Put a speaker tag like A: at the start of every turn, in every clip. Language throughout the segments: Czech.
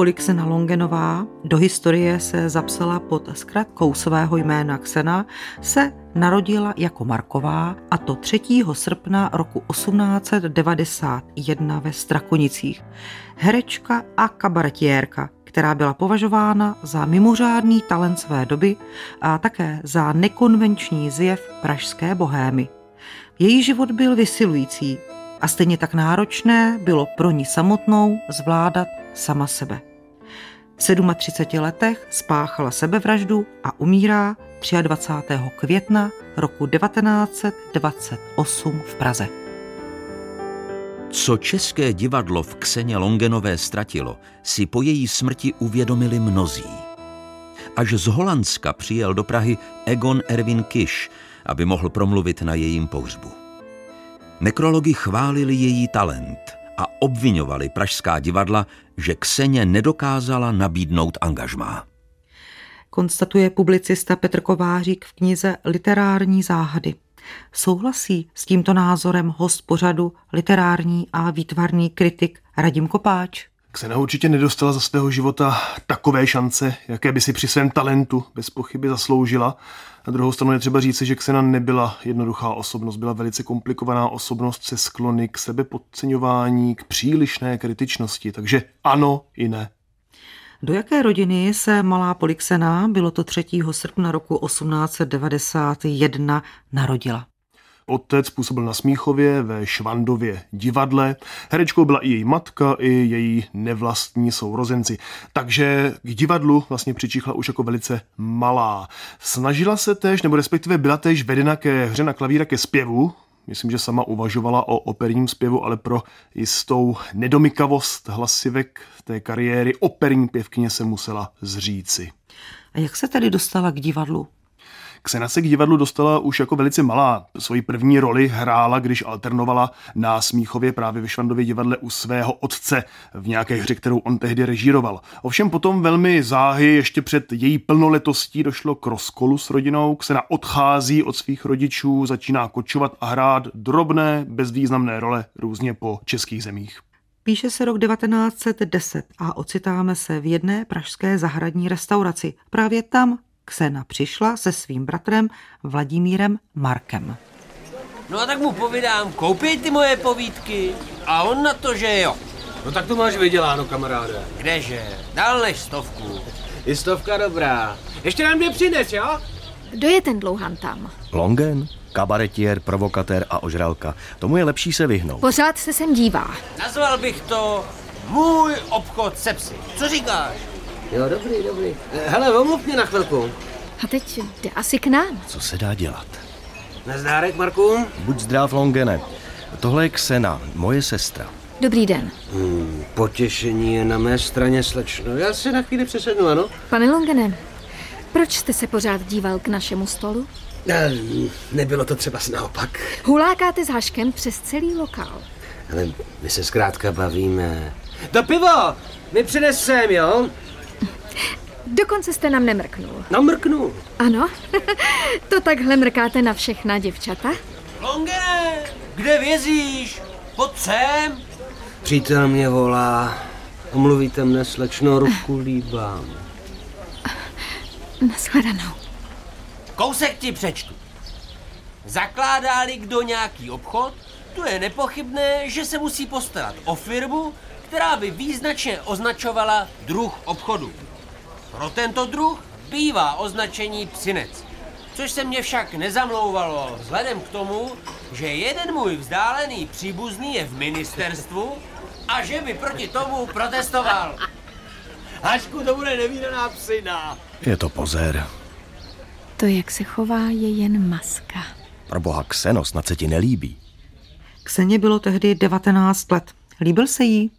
A: Polixena Longenová, do historie se zapsala pod zkratkou svého jména Xena, se narodila jako Marková a to 3. srpna roku 1891 ve Strakonicích. Herečka a kabaretiérka, která byla považována za mimořádný talent své doby a také za nekonvenční zjev pražské bohémy. Její život byl vysilující a stejně tak náročné bylo pro ní samotnou zvládat sama sebe. V 37 letech spáchala sebevraždu a umírá 23. května roku 1928 v Praze.
B: Co české divadlo v Kseně Longenové ztratilo, si po její smrti uvědomili mnozí. Až z Holandska přijel do Prahy Egon Erwin Kiš, aby mohl promluvit na jejím pohřbu. Nekrologi chválili její talent a obvinovali pražská divadla, že Kseně nedokázala nabídnout angažmá.
A: Konstatuje publicista Petr Kovářík v knize Literární záhady. Souhlasí s tímto názorem host pořadu literární a výtvarný kritik Radim Kopáč.
C: Ksena určitě nedostala za svého života takové šance, jaké by si při svém talentu bez pochyby zasloužila. Na druhou stranu je třeba říci, že Ksena nebyla jednoduchá osobnost, byla velice komplikovaná osobnost se sklony k sebepodceňování, k přílišné kritičnosti, takže ano i ne.
A: Do jaké rodiny se malá Polixena, bylo to 3. srpna roku 1891, narodila?
C: Otec působil na Smíchově ve Švandově divadle. Herečkou byla i její matka, i její nevlastní sourozenci. Takže k divadlu vlastně přičichla už jako velice malá. Snažila se tež, nebo respektive byla tež vedena ke hře na klavíra ke zpěvu, Myslím, že sama uvažovala o operním zpěvu, ale pro jistou nedomykavost hlasivek té kariéry operní pěvkyně se musela zříci.
A: A jak se tedy dostala k divadlu?
C: Ksena se k divadlu dostala už jako velice malá. Svoji první roli hrála, když alternovala na Smíchově právě ve Švandově divadle u svého otce v nějaké hře, kterou on tehdy režíroval. Ovšem potom velmi záhy, ještě před její plnoletostí došlo k rozkolu s rodinou. Ksena odchází od svých rodičů, začíná kočovat a hrát drobné, bezvýznamné role různě po českých zemích.
A: Píše se rok 1910 a ocitáme se v jedné pražské zahradní restauraci. Právě tam Ksena přišla se svým bratrem Vladimírem Markem.
D: No a tak mu povídám, koupí ty moje povídky. A on na to, že jo.
E: No tak to máš vyděláno, kamaráde.
D: Kdeže? Dál než stovku.
E: Je stovka dobrá. Ještě nám dvě přines, jo?
F: Kdo je ten dlouhan tam?
G: Longen, kabaretier, provokatér a ožralka. Tomu je lepší se vyhnout.
F: Pořád se sem dívá.
D: Nazval bych to můj obchod se psy. Co říkáš?
E: Jo, dobrý, dobrý. Hele, omluv mě na chvilku.
F: A teď jde asi k nám.
G: Co se dá dělat?
E: Nazdárek, Marku.
G: Buď zdrav, Longene. Tohle je Ksena, moje sestra.
F: Dobrý den.
E: Hmm, potěšení je na mé straně, slečno. Já si na chvíli přesednu, ano?
F: Pane Longene, proč jste se pořád díval k našemu stolu?
E: Ne, nebylo to třeba naopak.
F: Hulákáte s Haškem přes celý lokál.
E: Ale my se zkrátka bavíme. Do pivo! Mi přinesem, jo?
F: Dokonce jste nám nemrknul.
E: Namrknu.
F: Ano? to takhle mrkáte na všechna děvčata?
D: Longene, kde vězíš? Pojď sem.
E: Přítel mě volá. Omluvíte mne, slečno, ruku líbám.
F: Naschledanou.
D: Kousek ti přečtu. Zakládá-li kdo nějaký obchod, to je nepochybné, že se musí postarat o firmu, která by význačně označovala druh obchodu. Pro tento druh bývá označení psinec, což se mě však nezamlouvalo vzhledem k tomu, že jeden můj vzdálený příbuzný je v ministerstvu a že by proti tomu protestoval.
E: Hašku, to bude nevýdaná psina.
G: Je to pozér.
F: To, jak se chová, je jen maska.
G: Pro boha Kseno, snad se ti nelíbí.
A: Kseně bylo tehdy 19 let. Líbil se jí?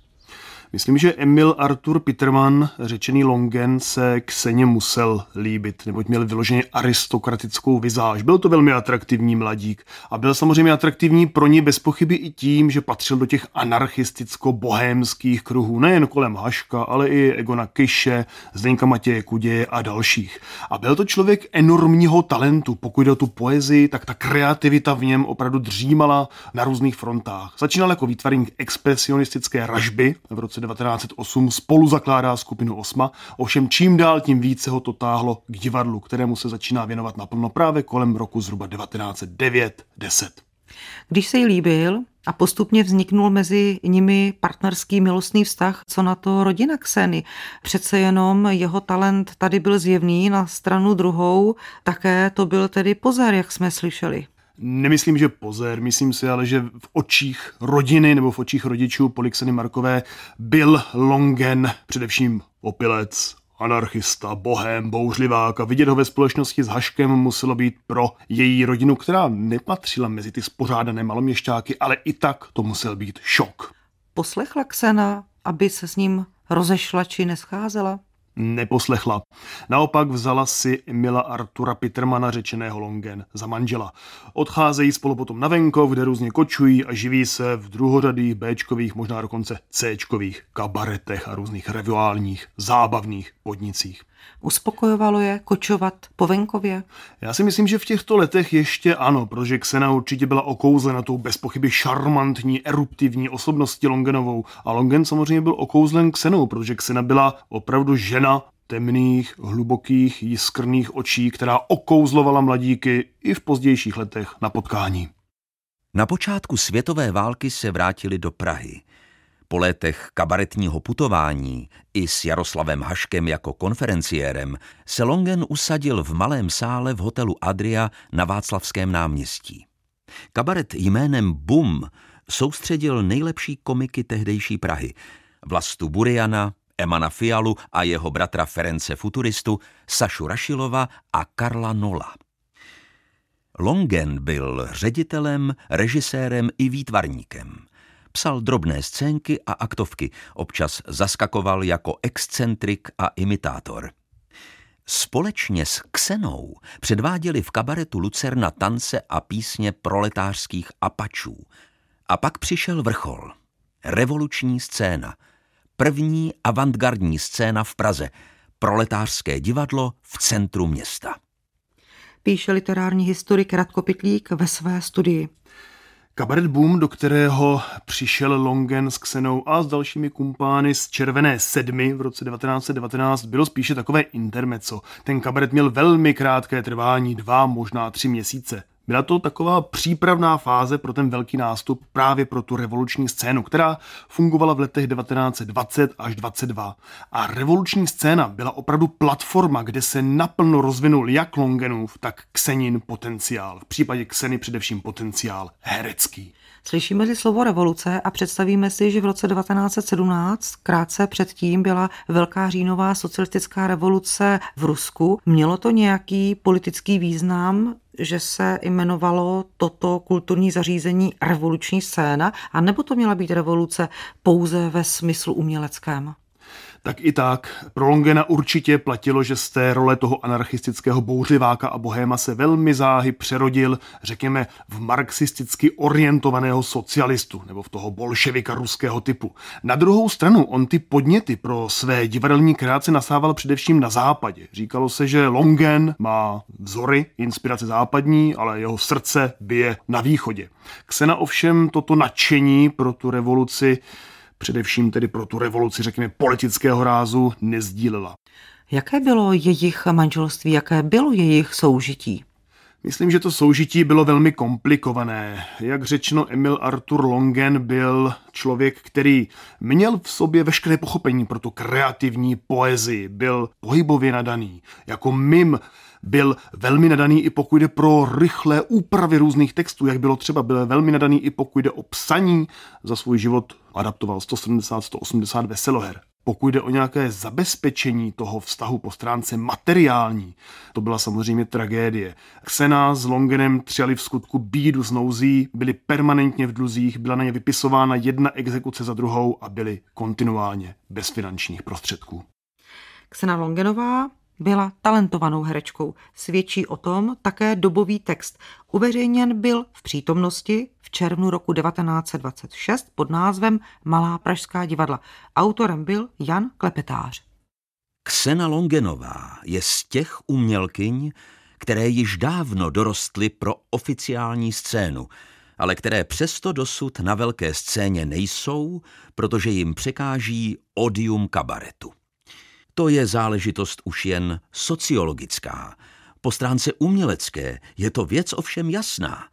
C: Myslím, že Emil Arthur Peterman, řečený Longen, se Kseně musel líbit, neboť měl vyloženě aristokratickou vizáž. Byl to velmi atraktivní mladík a byl samozřejmě atraktivní pro ní bez pochyby i tím, že patřil do těch anarchisticko-bohémských kruhů, nejen kolem Haška, ale i Egona Kyše, Zdeňka Matěje Kuděje a dalších. A byl to člověk enormního talentu, pokud jde o tu poezii, tak ta kreativita v něm opravdu dřímala na různých frontách. Začínal jako výtvarník expresionistické ražby v roce roce 1908 spolu zakládá skupinu Osma, ovšem čím dál tím více ho to táhlo k divadlu, kterému se začíná věnovat naplno právě kolem roku zhruba 1909-10.
A: Když se jí líbil a postupně vzniknul mezi nimi partnerský milostný vztah, co na to rodina Kseny. Přece jenom jeho talent tady byl zjevný na stranu druhou, také to byl tedy pozor, jak jsme slyšeli.
C: Nemyslím, že pozér, myslím si ale, že v očích rodiny nebo v očích rodičů Polixeny Markové byl Longen především opilec, anarchista, bohem, bouřlivák a vidět ho ve společnosti s Haškem muselo být pro její rodinu, která nepatřila mezi ty spořádané maloměšťáky, ale i tak to musel být šok.
A: Poslechla Ksena, aby se s ním rozešla či nescházela?
C: Neposlechla. Naopak vzala si Emila Artura Pittermana, řečeného Longen, za manžela. Odcházejí spolu potom na venkov, kde různě kočují a živí se v druhořadých Bčkových, možná dokonce Cčkových kabaretech a různých revuálních, zábavných podnicích.
A: Uspokojovalo je kočovat po venkově?
C: Já si myslím, že v těchto letech ještě ano, protože Xena určitě byla okouzlena tou bez pochyby šarmantní, eruptivní osobností Longenovou. A Longen samozřejmě byl okouzlen Xenou, protože Xena byla opravdu žena temných, hlubokých, jiskrných očí, která okouzlovala mladíky i v pozdějších letech na potkání.
B: Na počátku světové války se vrátili do Prahy. Po letech kabaretního putování i s Jaroslavem Haškem jako konferenciérem se Longen usadil v malém sále v hotelu Adria na Václavském náměstí. Kabaret jménem Bum soustředil nejlepší komiky tehdejší Prahy. Vlastu Buriana, Emana Fialu a jeho bratra Ference Futuristu, Sašu Rašilova a Karla Nola. Longen byl ředitelem, režisérem i výtvarníkem – Psal drobné scénky a aktovky, občas zaskakoval jako excentrik a imitátor. Společně s Ksenou předváděli v kabaretu Lucerna tance a písně proletářských apačů. A pak přišel vrchol. Revoluční scéna. První avantgardní scéna v Praze. Proletářské divadlo v centru města.
A: Píše literární historik Radko Pitlík ve své studii.
C: Kabaret Boom, do kterého přišel Longen s Xenou a s dalšími kumpány z Červené sedmi v roce 1919, bylo spíše takové intermeco. Ten kabaret měl velmi krátké trvání, dva, možná tři měsíce. Byla to taková přípravná fáze pro ten velký nástup právě pro tu revoluční scénu, která fungovala v letech 1920 až 22. A revoluční scéna byla opravdu platforma, kde se naplno rozvinul jak Longenův, tak Ksenin potenciál. V případě Kseny především potenciál herecký.
A: Slyšíme si slovo revoluce a představíme si, že v roce 1917, krátce předtím, byla Velká říjnová socialistická revoluce v Rusku. Mělo to nějaký politický význam, že se jmenovalo toto kulturní zařízení revoluční scéna, anebo to měla být revoluce pouze ve smyslu uměleckém?
C: Tak i tak pro Longena určitě platilo, že z té role toho anarchistického bouřiváka a bohéma se velmi záhy přerodil, řekněme, v marxisticky orientovaného socialistu nebo v toho bolševika ruského typu. Na druhou stranu on ty podněty pro své divadelní kreace nasával především na západě. Říkalo se, že Longen má vzory, inspirace západní, ale jeho srdce bije na východě. Ksena ovšem toto nadšení pro tu revoluci především tedy pro tu revoluci, řekněme, politického rázu, nezdílela.
A: Jaké bylo jejich manželství, jaké bylo jejich soužití?
C: Myslím, že to soužití bylo velmi komplikované. Jak řečeno, Emil Arthur Longen byl člověk, který měl v sobě veškeré pochopení pro tu kreativní poezii, byl pohybově nadaný. Jako mim byl velmi nadaný i pokud jde pro rychlé úpravy různých textů, jak bylo třeba, byl velmi nadaný i pokud jde o psaní. Za svůj život adaptoval 170-180 veseloher. Pokud jde o nějaké zabezpečení toho vztahu po stránce materiální, to byla samozřejmě tragédie. Xena s Longenem třeli v skutku bídu z nouzí, byli permanentně v dluzích, byla na ně vypisována jedna exekuce za druhou a byli kontinuálně bez finančních prostředků.
A: Xena Longenová byla talentovanou herečkou. Svědčí o tom také dobový text. Uveřejněn byl v přítomnosti v červnu roku 1926 pod názvem Malá pražská divadla. Autorem byl Jan Klepetář.
B: Ksena Longenová je z těch umělkyň, které již dávno dorostly pro oficiální scénu ale které přesto dosud na velké scéně nejsou, protože jim překáží odium kabaretu. To je záležitost už jen sociologická. Po stránce umělecké je to věc ovšem jasná.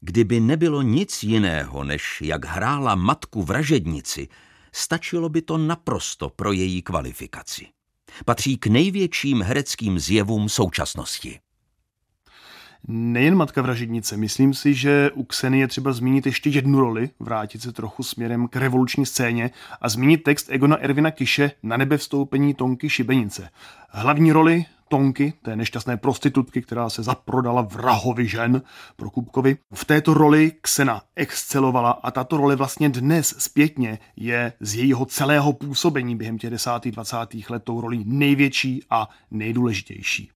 B: Kdyby nebylo nic jiného, než jak hrála matku vražednici, stačilo by to naprosto pro její kvalifikaci. Patří k největším hereckým zjevům současnosti.
C: Nejen matka vražednice, myslím si, že u Kseny je třeba zmínit ještě jednu roli, vrátit se trochu směrem k revoluční scéně a zmínit text Egona Ervina Kiše na nebe vstoupení Tonky Šibenice. Hlavní roli Tonky, té nešťastné prostitutky, která se zaprodala vrahovi žen pro Kupkovi. V této roli Ksena excelovala a tato role vlastně dnes zpětně je z jejího celého působení během těch desátých, dvacátých let tou rolí největší a nejdůležitější.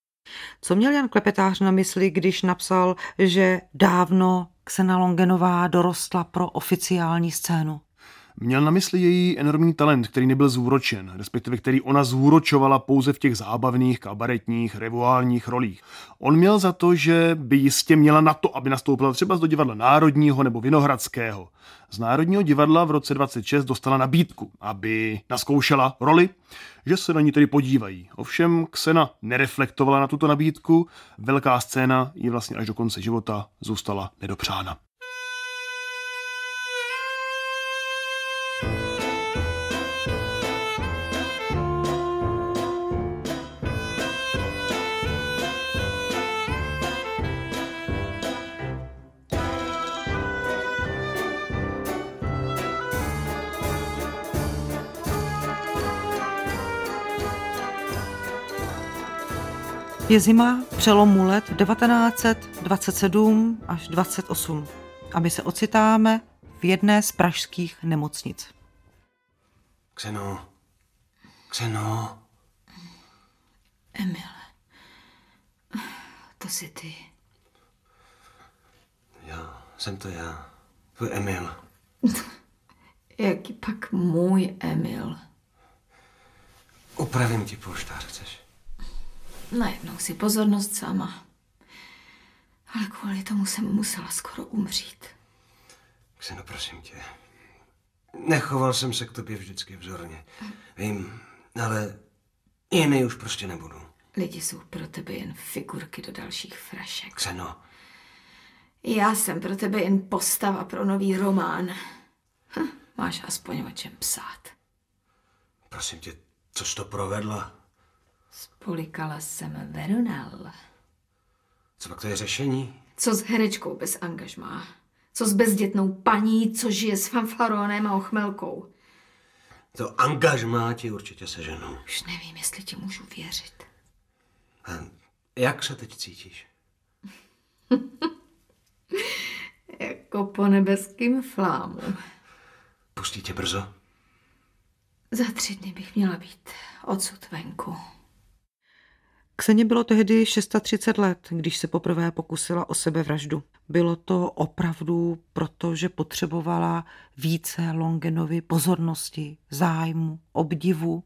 A: Co měl Jan Klepetář na mysli, když napsal, že dávno Ksena Longenová dorostla pro oficiální scénu?
C: Měl na mysli její enormní talent, který nebyl zúročen, respektive který ona zúročovala pouze v těch zábavných, kabaretních, revuálních rolích. On měl za to, že by jistě měla na to, aby nastoupila třeba do divadla Národního nebo Vinohradského. Z Národního divadla v roce 26 dostala nabídku, aby naskoušela roli, že se na ní tedy podívají. Ovšem Ksena nereflektovala na tuto nabídku, velká scéna ji vlastně až do konce života zůstala nedopřána.
A: Je zima přelomu let 1927 až 28 a my se ocitáme v jedné z pražských nemocnic.
E: Kseno, Kseno.
F: Emile, to jsi ty.
E: Já, jsem to já. Tvůj Emil.
F: Jaký pak můj Emil?
E: Upravím ti polštář, chceš?
F: Najednou si pozornost sama. Ale kvůli tomu jsem musela skoro umřít.
E: Kseno, prosím tě. Nechoval jsem se k tobě vždycky vzorně. Vím, ale jiný už prostě nebudu.
F: Lidi jsou pro tebe jen figurky do dalších frašek.
E: Kseno,
F: Já jsem pro tebe jen postava pro nový román. Hm, máš aspoň o čem psát.
E: prosím tě, co jsi to provedla?
F: Spolikala jsem Verunel.
E: Co pak to je řešení?
F: Co s herečkou bez angažmá? Co s bezdětnou paní, co žije s fanfaronem a ochmelkou?
E: To angažmá ti určitě seženou.
F: Už nevím, jestli ti můžu věřit.
E: A jak se teď cítíš?
F: Jako po nebeským flámu.
E: Pustí tě brzo?
F: Za tři dny bych měla být odsud venku.
A: Kseně bylo tehdy 630 let, když se poprvé pokusila o sebevraždu. Bylo to opravdu proto, že potřebovala více Longenovi pozornosti, zájmu, obdivu.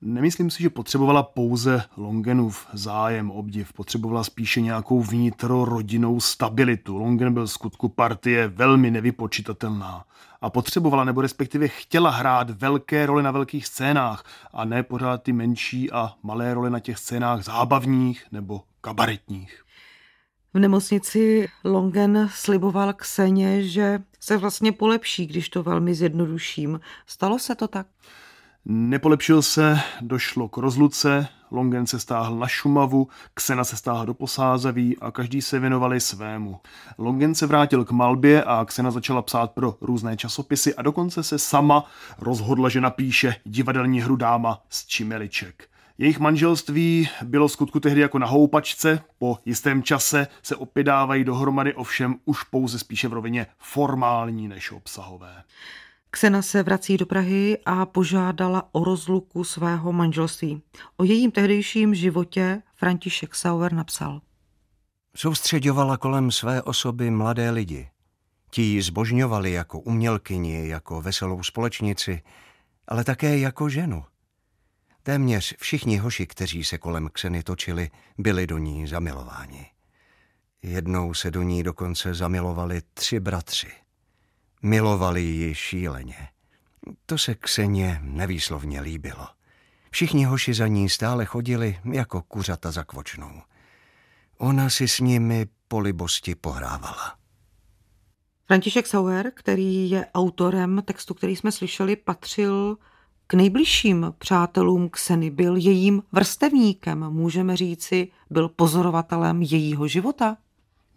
C: Nemyslím si, že potřebovala pouze Longenův zájem, obdiv. Potřebovala spíše nějakou vnitrorodinnou stabilitu. Longen byl skutku partie velmi nevypočitatelná. A potřebovala, nebo respektive chtěla hrát velké role na velkých scénách a ne pořád ty menší a malé role na těch scénách zábavních nebo kabaretních.
A: V nemocnici Longen sliboval Kseně, že se vlastně polepší, když to velmi zjednoduším. Stalo se to tak?
C: Nepolepšil se, došlo k rozluce, Longen se stáhl na Šumavu, Ksena se stáhla do Posázaví a každý se věnovali svému. Longen se vrátil k malbě a Ksena začala psát pro různé časopisy a dokonce se sama rozhodla, že napíše divadelní hru dáma z Čimeliček. Jejich manželství bylo skutku tehdy jako na houpačce, po jistém čase se opět dávají dohromady, ovšem už pouze spíše v rovině formální než obsahové.
A: Ksena se vrací do Prahy a požádala o rozluku svého manželství. O jejím tehdejším životě František Sauer napsal.
G: Soustředovala kolem své osoby mladé lidi. Ti ji zbožňovali jako umělkyni, jako veselou společnici, ale také jako ženu. Téměř všichni hoši, kteří se kolem Kseny točili, byli do ní zamilováni. Jednou se do ní dokonce zamilovali tři bratři. Milovali ji šíleně. To se Kseně nevýslovně líbilo. Všichni hoši za ní stále chodili jako kuřata za kvočnou. Ona si s nimi po libosti pohrávala.
A: František Sauer, který je autorem textu, který jsme slyšeli, patřil k nejbližším přátelům Kseny, byl jejím vrstevníkem, můžeme říci, byl pozorovatelem jejího života.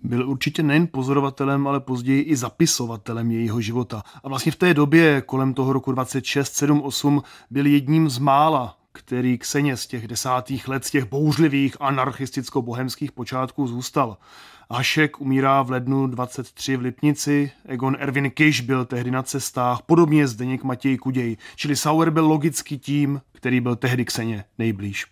C: Byl určitě nejen pozorovatelem, ale později i zapisovatelem jejího života. A vlastně v té době, kolem toho roku 26, 7, 8, byl jedním z mála, který Kseně z těch desátých let, z těch bouřlivých anarchisticko-bohemských počátků zůstal. Hašek umírá v lednu 23 v Lipnici, Egon Erwin Kiš byl tehdy na cestách, podobně Zdeněk Matěj Kuděj, čili Sauer byl logicky tím, který byl tehdy Kseně nejblíž.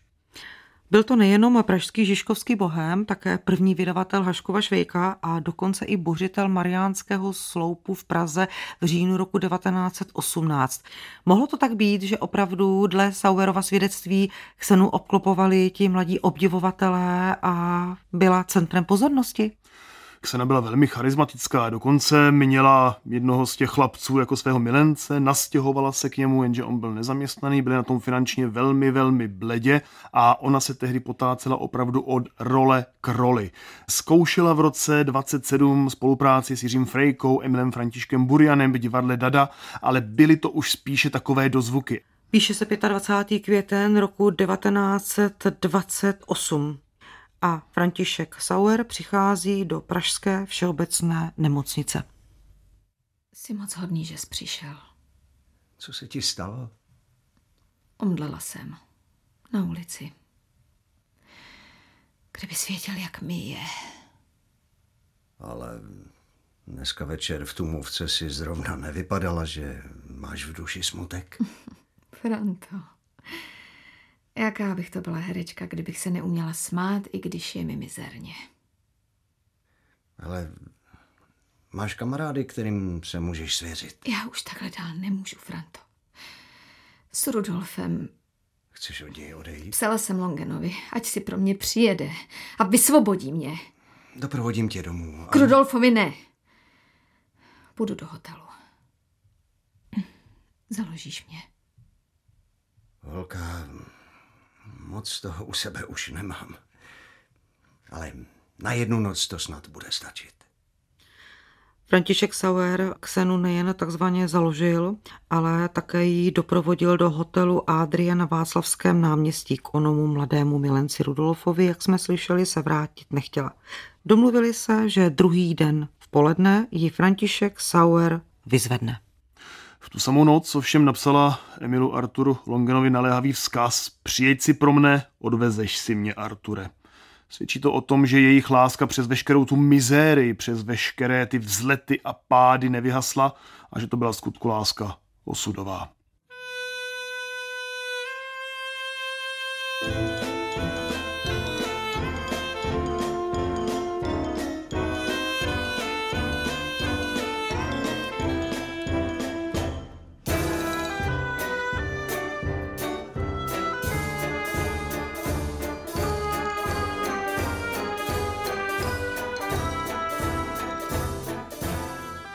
A: Byl to nejenom pražský Žižkovský bohem, také první vydavatel Haškova Švejka a dokonce i bořitel Mariánského sloupu v Praze v říjnu roku 1918. Mohlo to tak být, že opravdu dle Sauerova svědectví Xenu obklopovali ti mladí obdivovatelé a byla centrem pozornosti?
C: Ksena byla velmi charismatická, dokonce měla jednoho z těch chlapců jako svého milence, nastěhovala se k němu, jenže on byl nezaměstnaný, byli na tom finančně velmi, velmi bledě a ona se tehdy potácela opravdu od role k roli. Zkoušela v roce 27 spolupráci s Jiřím Frejkou, Emilem Františkem Burianem v divadle Dada, ale byly to už spíše takové dozvuky.
A: Píše se 25. květen roku 1928 a František Sauer přichází do Pražské všeobecné nemocnice.
F: Jsi moc hodný, že jsi přišel.
G: Co se ti stalo?
F: Omdlela jsem. Na ulici. Kdyby svěděl, jak mi je.
G: Ale dneska večer v Tumovce si zrovna nevypadala, že máš v duši smutek.
F: Franto. Jaká bych to byla herečka, kdybych se neuměla smát, i když je mi mizerně.
G: Ale máš kamarády, kterým se můžeš svěřit.
F: Já už takhle dál nemůžu, Franto. S Rudolfem
G: Chceš od něj odejít?
F: psala jsem Longenovi, ať si pro mě přijede a vysvobodí mě.
G: Doprovodím tě domů.
F: K Rudolfovi ne. Půjdu do hotelu. Založíš mě.
G: Holka, moc toho u sebe už nemám. Ale na jednu noc to snad bude stačit.
A: František Sauer Ksenu nejen takzvaně založil, ale také ji doprovodil do hotelu Adria na Václavském náměstí k onomu mladému milenci Rudolfovi, jak jsme slyšeli, se vrátit nechtěla. Domluvili se, že druhý den v poledne ji František Sauer vyzvedne.
C: V tu samou noc ovšem napsala Emilu Arturu Longenovi naléhavý vzkaz Přijeď si pro mne, odvezeš si mě, Arture. Svědčí to o tom, že jejich láska přes veškerou tu mizérii, přes veškeré ty vzlety a pády nevyhasla a že to byla skutku láska osudová.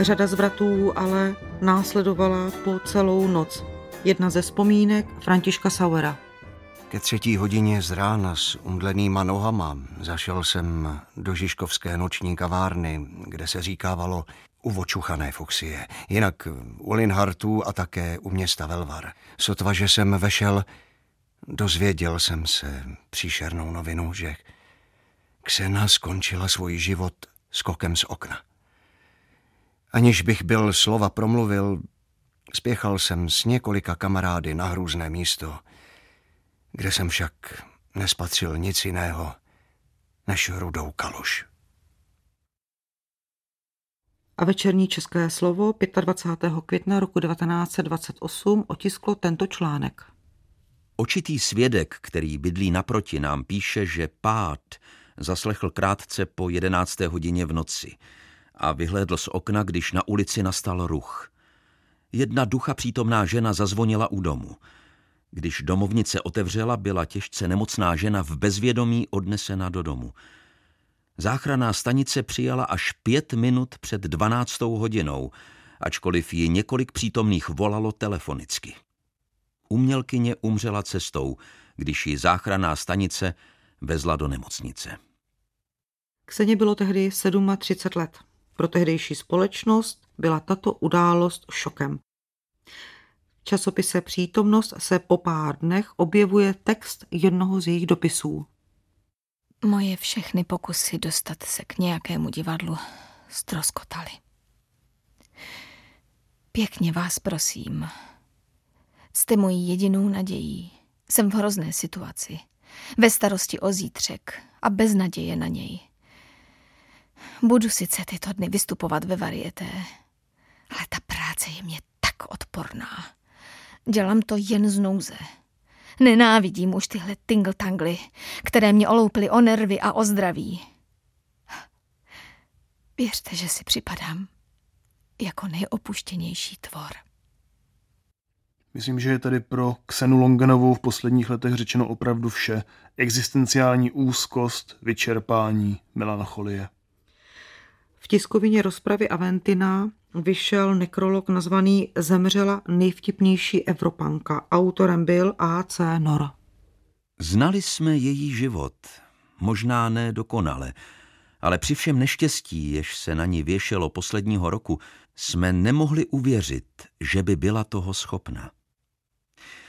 A: Řada zvratů ale následovala po celou noc. Jedna ze vzpomínek Františka Sauera.
G: Ke třetí hodině z rána s umdlenýma nohama zašel jsem do Žižkovské noční kavárny, kde se říkávalo u vočuchané Fuxie, jinak u Linhartů a také u města Velvar. Sotva, že jsem vešel, dozvěděl jsem se příšernou novinu, že Ksena skončila svůj život skokem z okna. Aniž bych byl slova promluvil, spěchal jsem s několika kamarády na hrůzné místo, kde jsem však nespatřil nic jiného než rudou kaluž.
A: A večerní české slovo 25. května roku 1928 otisklo tento článek.
B: Očitý svědek, který bydlí naproti, nám píše, že pád zaslechl krátce po 11. hodině v noci a vyhlédl z okna, když na ulici nastal ruch. Jedna ducha přítomná žena zazvonila u domu. Když domovnice otevřela, byla těžce nemocná žena v bezvědomí odnesena do domu. Záchranná stanice přijala až pět minut před 12. hodinou, ačkoliv ji několik přítomných volalo telefonicky. Umělkyně umřela cestou, když ji záchranná stanice vezla do nemocnice.
A: Kseně bylo tehdy 37 let. Pro tehdejší společnost byla tato událost šokem. V časopise Přítomnost se po pár dnech objevuje text jednoho z jejich dopisů.
F: Moje všechny pokusy dostat se k nějakému divadlu stroskotaly. Pěkně vás prosím. Jste mojí jedinou nadějí. Jsem v hrozné situaci. Ve starosti o zítřek a bez naděje na něj. Budu sice tyto dny vystupovat ve varieté, ale ta práce je mě tak odporná. Dělám to jen z nouze. Nenávidím už tyhle tingle které mě oloupily o nervy a o zdraví. Věřte, že si připadám jako nejopuštěnější tvor.
C: Myslím, že je tady pro Ksenu Longenovou v posledních letech řečeno opravdu vše. Existenciální úzkost, vyčerpání, melancholie.
A: V tiskovině rozpravy Aventina vyšel nekrolog nazvaný Zemřela nejvtipnější Evropanka. Autorem byl A.C. Nor.
B: Znali jsme její život, možná ne dokonale, ale při všem neštěstí, jež se na ní věšelo posledního roku, jsme nemohli uvěřit, že by byla toho schopna.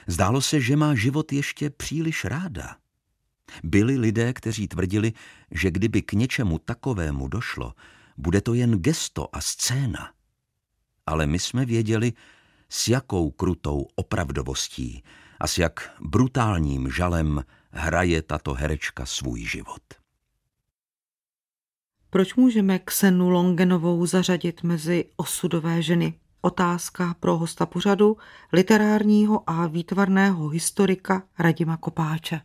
B: Zdálo se, že má život ještě příliš ráda. Byli lidé, kteří tvrdili, že kdyby k něčemu takovému došlo, bude to jen gesto a scéna. Ale my jsme věděli, s jakou krutou opravdovostí a s jak brutálním žalem hraje tato herečka svůj život.
A: Proč můžeme Ksenu Longenovou zařadit mezi osudové ženy? Otázka pro hosta pořadu, literárního a výtvarného historika Radima Kopáče.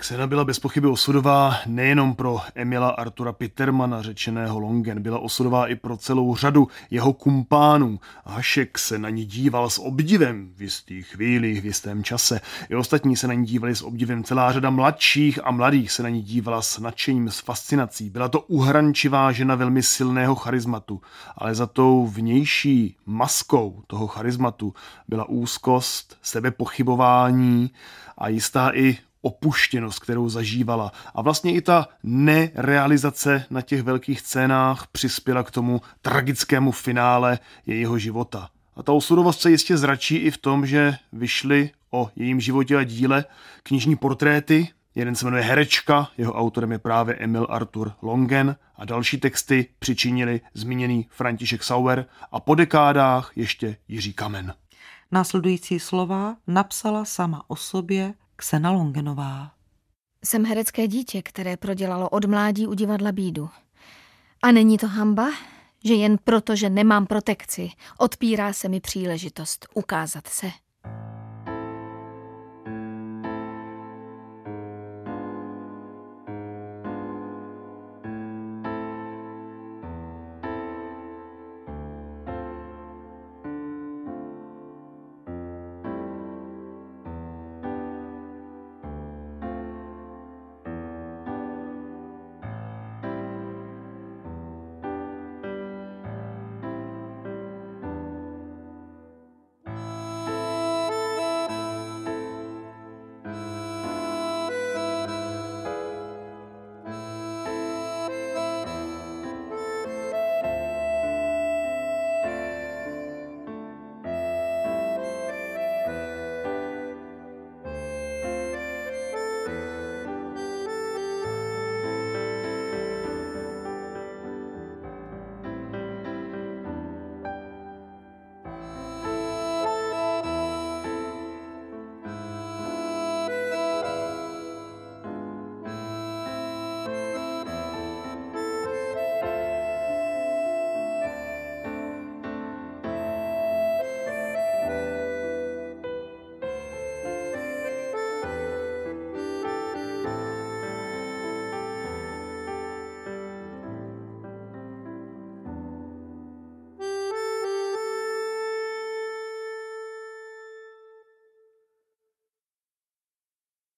C: Ksena byla bez pochyby osudová nejenom pro Emila Artura Pittermana, řečeného Longen, byla osudová i pro celou řadu jeho kumpánů. Hašek se na ní díval s obdivem v jistých chvílích, v jistém čase. I ostatní se na ní dívali s obdivem. Celá řada mladších a mladých se na ní dívala s nadšením, s fascinací. Byla to uhrančivá žena velmi silného charizmatu, ale za tou vnější maskou toho charizmatu byla úzkost, sebepochybování a jistá i opuštěnost, kterou zažívala. A vlastně i ta nerealizace na těch velkých scénách přispěla k tomu tragickému finále jejího života. A ta osudovost se jistě zračí i v tom, že vyšly o jejím životě a díle knižní portréty. Jeden se jmenuje Herečka, jeho autorem je právě Emil Arthur Longen a další texty přičinili zmíněný František Sauer a po dekádách ještě Jiří Kamen.
A: Následující slova napsala sama o sobě Ksena Longenová.
F: Jsem herecké dítě, které prodělalo od mládí u divadla bídu. A není to hamba, že jen proto, že nemám protekci, odpírá se mi příležitost ukázat se.